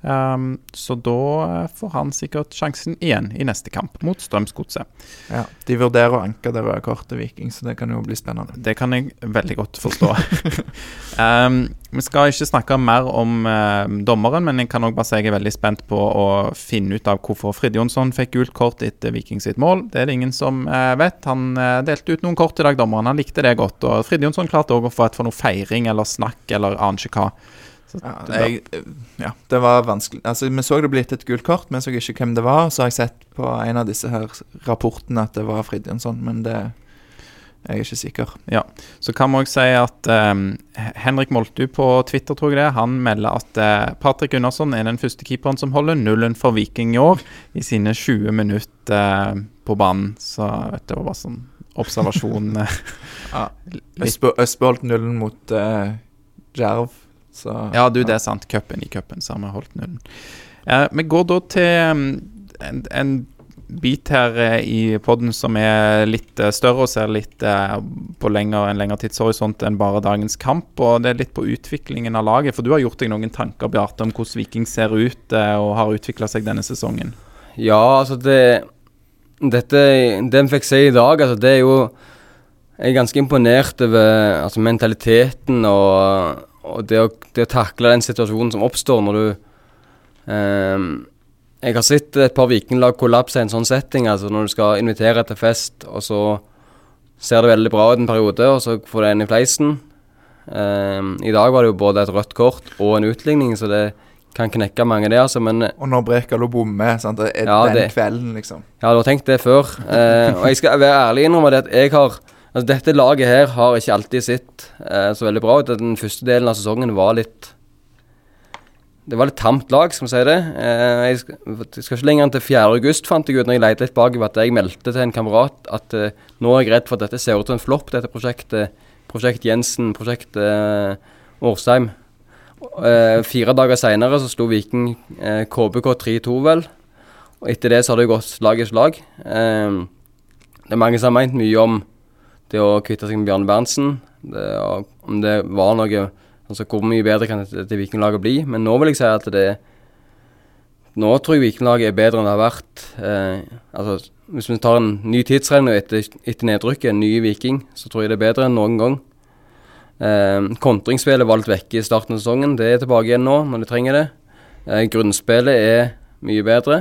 Um, så da får han sikkert sjansen igjen i neste kamp, mot Strømsgodset. Ja, De vurderer å anke det røde kortet Viking, så det kan jo bli spennende. Det kan jeg veldig godt forstå. um, vi skal ikke snakke mer om uh, dommeren, men jeg kan også bare si jeg er veldig spent på å finne ut av hvorfor Frid Jonsson fikk gult kort etter Viking sitt mål. Det er det ingen som uh, vet. Han uh, delte ut noen kort i dag, dommeren. Han likte det godt. Og Frid Jonsson klarte òg å få et for noe feiring eller snakk eller aner ikke hva. Så Ja, det- jeg, ja, det var vanskelig. Altså, Vi så det blitt et gult kort, men så ikke hvem det var. Så har jeg sett på en av disse her rapportene at det var Fridtjonsson, men det jeg er ikke sikker. Ja, Så kan vi også si at um, Henrik Moltu på Twitter tror jeg det, han melder at uh, Patrick Gunnarsson er den første keeperen som holder nullen for Viking i år i sine 20 minutter uh, på banen. Så vet du, det var bare sånn observasjon. eh. Ja. Østbold nullen mot uh, Djerv, så ja, du, det er sant. Cupen i cupen, så har vi holdt nullen. Eh, vi går da til ehm, en, en bit her eh, i podden som er litt eh, større og ser litt eh, på lenger, en lengre tidshorisont enn bare dagens kamp. Og det er litt på utviklingen av laget. For du har gjort deg noen tanker, Bjarte, om hvordan Viking ser ut og har utvikla seg denne sesongen. Ja, altså det Dette Det vi fikk se i dag, altså det er jo Jeg er ganske imponert over altså mentaliteten og, og det, å, det å takle den situasjonen som oppstår når du ehm, Jeg har sett et par vikinglag kollapse i en sånn setting, altså når du skal invitere til fest, og så ser det veldig bra ut en periode, og så får du en i fleisen. Ehm, I dag var det jo både et rødt kort og en utligning, så det kan knekke mange, det, altså. Men Og når Brekalo bommer, sant, det er Ja, den det- kvelden, liksom. Ja, du har tenkt det før. Eh, og jeg skal være ærlig innrømme det at jeg har Altså Dette laget her har ikke alltid sett eh, så veldig bra ut. Den første delen av sesongen var litt Det var litt tamt lag, skal vi si det. Eh, jeg, skal, jeg skal ikke lenger enn til 4. august, fant jeg ut når jeg lette litt bakover, at jeg meldte til en kamerat at eh, nå er jeg redd for at dette ser ut som en flopp, dette prosjektet. Prosjekt Jensen, prosjekt eh, Årsheim. Eh, fire dager seinere så slo Viking eh, KBK 3-2, vel. Og etter det så har det gått slag i slag. Eh, det er mange som har ment mye om det å kvitte seg med Bjarne Berntsen. Det, om det var noe Altså hvor mye bedre kan dette Vikinglaget bli? Men nå vil jeg si at det Nå tror jeg Vikinglaget er bedre enn det har vært. Eh, altså, hvis vi tar en ny tidsregning etter, etter nedrykket, en ny Viking, så tror jeg det er bedre enn noen gang. Eh, kontringsspillet var litt vekke i starten av sesongen. Det er tilbake igjen nå, når de trenger det. Eh, grunnspillet er mye bedre.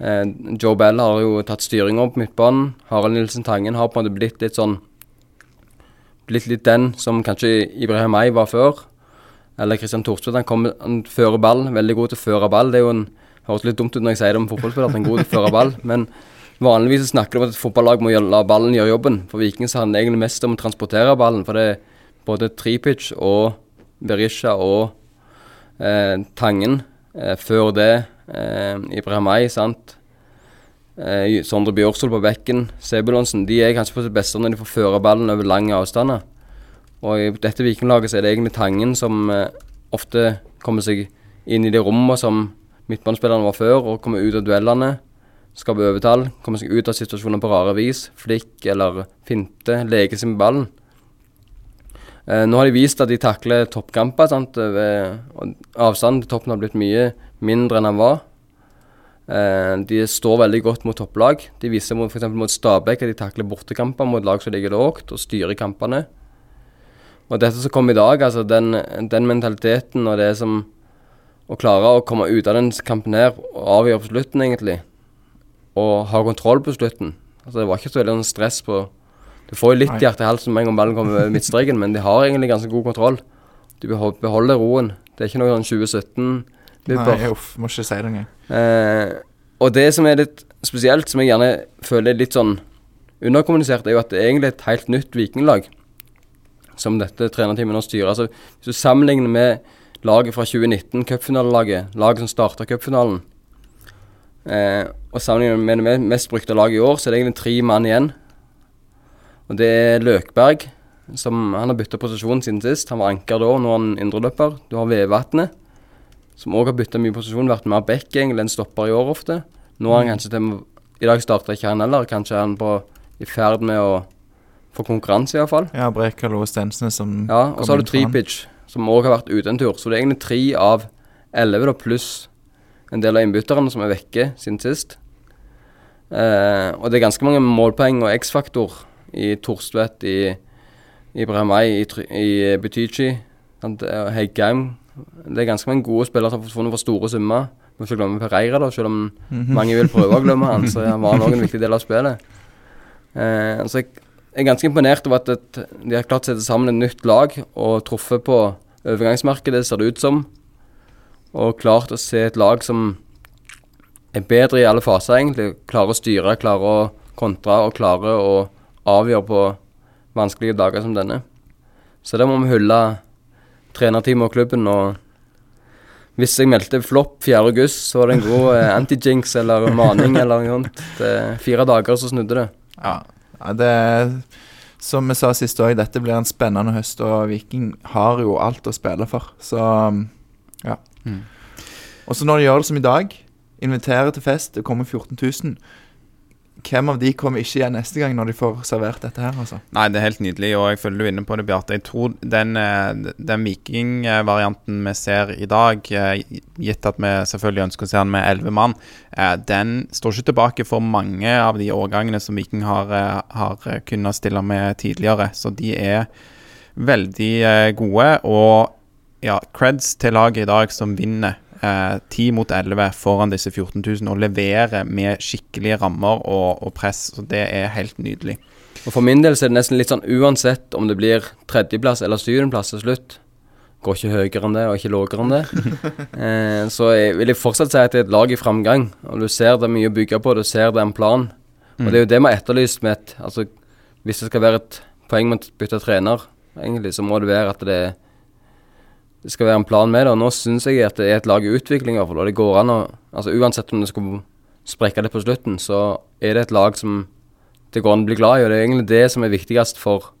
Eh, Joe Bell har jo tatt styringa på midtbanen. Harald Nilsen Tangen har på en måte blitt litt sånn Blitt litt den som kanskje Ibrahim Ay var før. Eller Christian Thorstvedt. Han, kom, han fører ball. Veldig god til å føre ball. Det er jo en Høres litt dumt ut når jeg sier det om fotballspillere, at han er god til å føre ball. Men vanligvis snakker du om at et fotballag må la ballen gjøre jobben. For Viking så handler det egentlig mest om å transportere ballen. For det er både Tripic og Berisha og eh, Tangen. Eh, før det eh, Ibrahim Ay, sant. Eh, Sondre Bjørsol på bekken. Sebulonsen. De er kanskje på sitt beste når de får føre ballen over lange avstander. Og i dette Vikinglaget så er det egentlig Tangen som eh, ofte kommer seg inn i de rommene som midtbanespillerne var før, og kommer ut av duellene. Skaper overtall. Kommer seg ut av situasjoner på rare vis. Flikk eller finte. Leker seg med ballen. Eh, nå har de vist at de takler toppkamper. Sant? Ved, avstanden til toppen har blitt mye mindre enn den var. Eh, de står veldig godt mot topplag. De viser mot, f.eks. mot Stabæk at de takler bortekamper mot lag som ligger lågt, og styrer kampene. Og dette som kom i dag, altså den, den mentaliteten og det som Å klare å komme ut av den kampen her og avgjøre på slutten, egentlig, og ha kontroll på slutten Altså Det var ikke så veldig stress på Du får jo litt Nei. hjerte i halsen med en gang ballen kommer over midtstreken, men de har egentlig ganske god kontroll. Du beholder roen. Det er ikke noe sånn 2017-vibber. Nei, uff, må ikke si det engang. Eh, og det som er litt spesielt, som jeg gjerne føler er litt sånn underkommunisert, er jo at det er egentlig et helt nytt vikinglag som dette trenerteamet nå styrer. Altså, hvis du sammenligner med laget fra 2019, cupfinalelaget, laget som starta cupfinalen, eh, og sammenligner med det mest brukte laget i år, så er det egentlig tre mann igjen. Og det er Løkberg, som han har bytta posisjon siden sist. Han var anker da, nå er han indreløper. Du har Vevatnet, som òg har bytta mye posisjon, vært mer back egentlig enn stopper i år ofte. Nå er han kanskje til I dag starter ikke han heller, kanskje er han på, i ferd med å få konkurranse, iallfall. Ja, Brekalo og Stensnes som Ja, og så har du. Tripic, som òg har vært ute en tur. Så det er egentlig tre av elleve, pluss en del av innbytterne som er vekke siden sist. Eh, og det er ganske mange målpoeng og X-faktor i Torstvedt, i i, Try- i Butichi, og Heggheim. Det er ganske mange gode spillere som har forsvunnet for store summer. Må ikke glemme Pereira, da, selv om Mhm. mange vil prøve å glemme han, så han var òg en viktig del av spillet. Eh, så jeg er ganske imponert over at et, de har klart å sette sammen et nytt lag og truffet på overgangsmarkedet, ser det ut som. Og klart å se et lag som er bedre i alle faser, egentlig. Klarer å styre, klarer å kontre og klarer å avgjøre på vanskelige dager som denne. Så der må vi hylle trenerteamet og klubben. og hvis jeg meldte flopp 4. august, så var det en god eh, anti-jinx eller maning eller noe sånt. Det, fire dager, så snudde det. Ja, det Som vi sa sist òg, dette blir en spennende høst, og Viking har jo alt å spille for. Så ja. Mm. Og så når de gjør det som i dag, inviterer til fest, det kommer 14 000 Hvem av de kommer ikke igjen neste gang når de får servert dette her, altså? Nei, det er helt nydelig, og jeg føler du inne på det, Bjarte. Jeg tror den, eh, den Viking-varianten vi ser i dag, eh, gitt at vi selvfølgelig ønsker å se den med elleve mann, eh, den står ikke tilbake for mange av de årgangene som Viking har, har kunnet stille med tidligere. Så de er veldig gode, og ja, creds til laget i dag som vinner. Eh, 10 mot 11 foran disse 14 000 og leverer med skikkelige rammer og, og press. Så det er helt nydelig. Og For min del så er det nesten litt sånn uansett om det blir tredjeplass eller syvendeplass til slutt. Går ikke høyere enn det, og ikke lavere enn det. Eh, så jeg vil jeg fortsatt si at det er et lag i framgang. Og du ser det er mye å bygge på, du ser det er en plan. Og det er jo det vi har etterlyst med et Altså, hvis det skal være et poeng med å bytte trener, egentlig, så må det være at det, det skal være en plan med det. Og nå syns jeg at det er et lag i utvikling, i hvert fall. Og det går an å Altså uansett om det skulle sprekke det på slutten, så er det et lag som det går an å bli glad i, og det er egentlig det som er viktigst for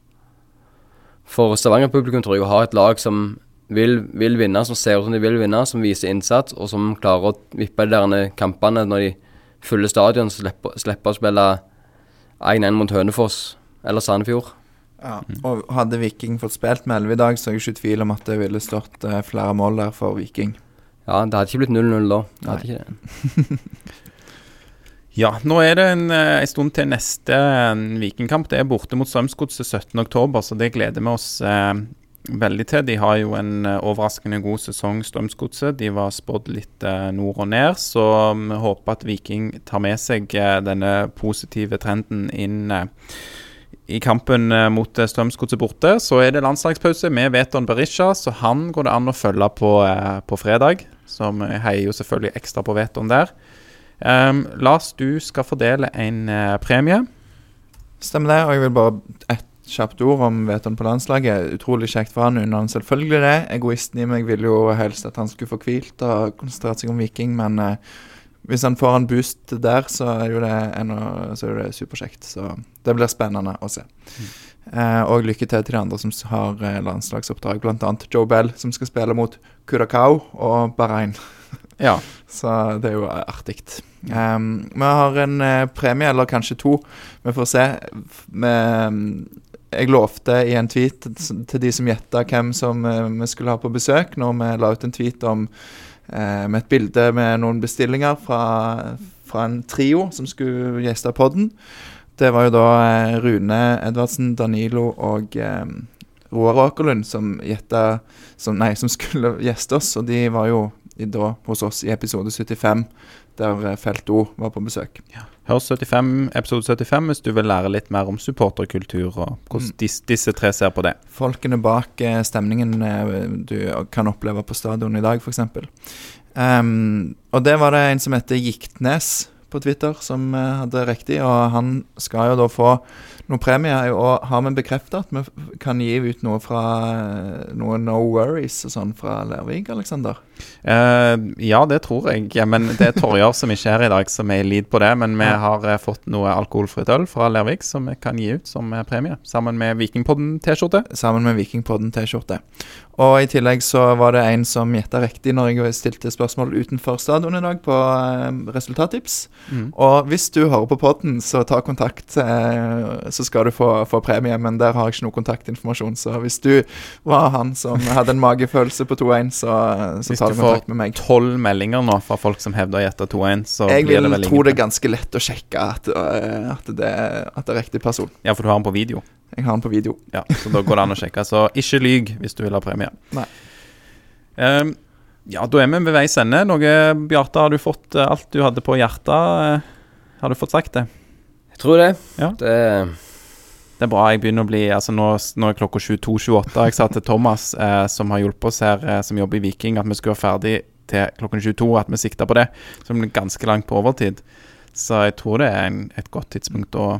for Stavanger-publikum, tror jeg, å ha et lag som vil, vil vinne, som ser ut som de vil vinne, som viser innsats, og som klarer å vippe de der kampene når de fulle stadion, slipper, slipper å spille 1-1 mot Hønefoss eller Sandefjord. Ja, og hadde Viking fått spilt med 11 i dag, så er jeg ikke i tvil om at det ville stått eh, flere mål der for Viking. Ja, det hadde ikke blitt 0-0 da. Det hadde ikke det. Ja, nå er det en, eh, en stund til neste eh, Vikingkamp. Det er borte mot Strømsgodset 17.10, så det gleder vi oss eh, veldig til. De har jo en eh, overraskende god sesong, Strømsgodset. De var spådd litt eh, nord og ned, så vi håper at Viking tar med seg eh, denne positive trenden inn eh, i kampen eh, mot eh, Strømsgodset borte. Så er det landslagspause med Veton Berisha, så han går det an å følge på, eh, på fredag. Vi heier jo selvfølgelig ekstra på Veton der. Um, Lars, du skal fordele en premie. Stemmer det, og jeg vil bare ett kjapt ord om Veton på landslaget. Utrolig kjekt for han, unner han selvfølgelig det. Egoisten i meg ville jo helst at han skulle få hvilt og konsentrert seg om Viking, men eh, hvis han får en boost der, så er jo det, ennå, så er det superkjekt. Så det blir spennende å se. Eh, og lykke til til de andre som har eh, landslagsoppdrag, bl.a. Joe Bell, som skal spille mot Curacao og Bahrain. Ja. Så det er jo artig. Um, vi har en eh, premie, eller kanskje to. Vi får se. Vi, jeg lovte i en tweet til de som gjetta hvem som eh, vi skulle ha på besøk, når vi la ut en tweet om med et bilde med noen bestillinger fra, fra en trio som skulle gjeste podden. Det var jo da eh, Rune Edvardsen, Danilo og eh, Roar Åkerlund som gjette, som, Nei, som skulle gjeste oss, og de var jo da hos oss i episode 75, der eh, Felt O var på besøk. Hør 75, episode 75 hvis du vil lære litt mer om supporterkultur og hvordan Mm. disse, disse tre ser på det. Folkene bak eh, stemningen eh, du kan oppleve på stadion i dag, f.eks. Um, og det var det en som heter Giktnes på Twitter som hadde riktig, og han skal jo da få noen premier. Og har vi bekrefta at vi kan gi ut noe fra eh, noe No Worries og sånn fra Lervik, Aleksander? Uh, ja, det tror jeg. Men det er Torjar som ikke er her i dag, som er i lead på det. Men vi har eh, fått noe alkoholfritt øl fra Lervik som vi kan gi ut som eh, premie. Sammen med Vikingpodden-T-skjorte. sammen med Vikingpodden T-skjorte. Og i tillegg så var det en som gjetta riktig når jeg stilte spørsmål utenfor stadion i dag på uh, resultattips. Mm. Og hvis du hører på podden, så ta kontakt, eh, så skal du få, få premie. Men der har jeg ikke noe kontaktinformasjon, så hvis du var han som hadde en magefølelse på 2-1, så, så tar du kontakt med meg. Hvis du får tolv meldinger nå fra folk som hevder å gjette 2-1, så Jeg blir det vel tro det er ganske lett å sjekke at, eh, at, det, at det er riktig person. Ja, for du har den på video. Jeg har den på video. Ja, så da går det an å sjekke. Så ikke lyg hvis du vil ha premie. Nei. Um, ja, da er vi ved veis ende. Noe, Bjarte, har du fått eh, alt du hadde på hjertet? eh, Har du fått sagt det? Jeg tror det. Ja. Det Det er bra. Jeg begynner å bli Altså Nå, nå er klokka 22.28. Jeg sa til Thomas, eh, som har hjulpet oss her, eh, som jobber i Viking, at vi skulle være ferdig til klokken 22, at vi sikta på det. Så det blir ganske langt på overtid. Så jeg tror det er en, et godt tidspunkt å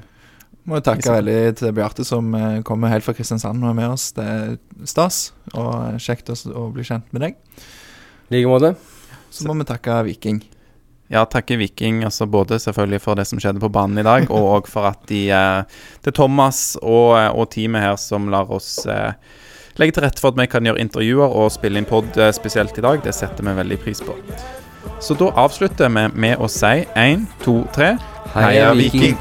Må jo takke Liksom. veldig til Bjarte, som eh, kommer helt fra Kristiansand og er med oss. Det er stas, og kjekt å, å bli kjent med deg. i like måte. Så må vi takke Viking. Ja, takke Viking, altså både selvfølgelig for det som skjedde på banen i dag, og for at de eh, Det er Thomas og, eh, og teamet her som lar oss eh, legge til rette for at vi kan gjøre intervjuer og spille inn pod eh, spesielt i dag. Det setter vi veldig pris på. Så da avslutter vi med å si én, to, tre Heia Viking.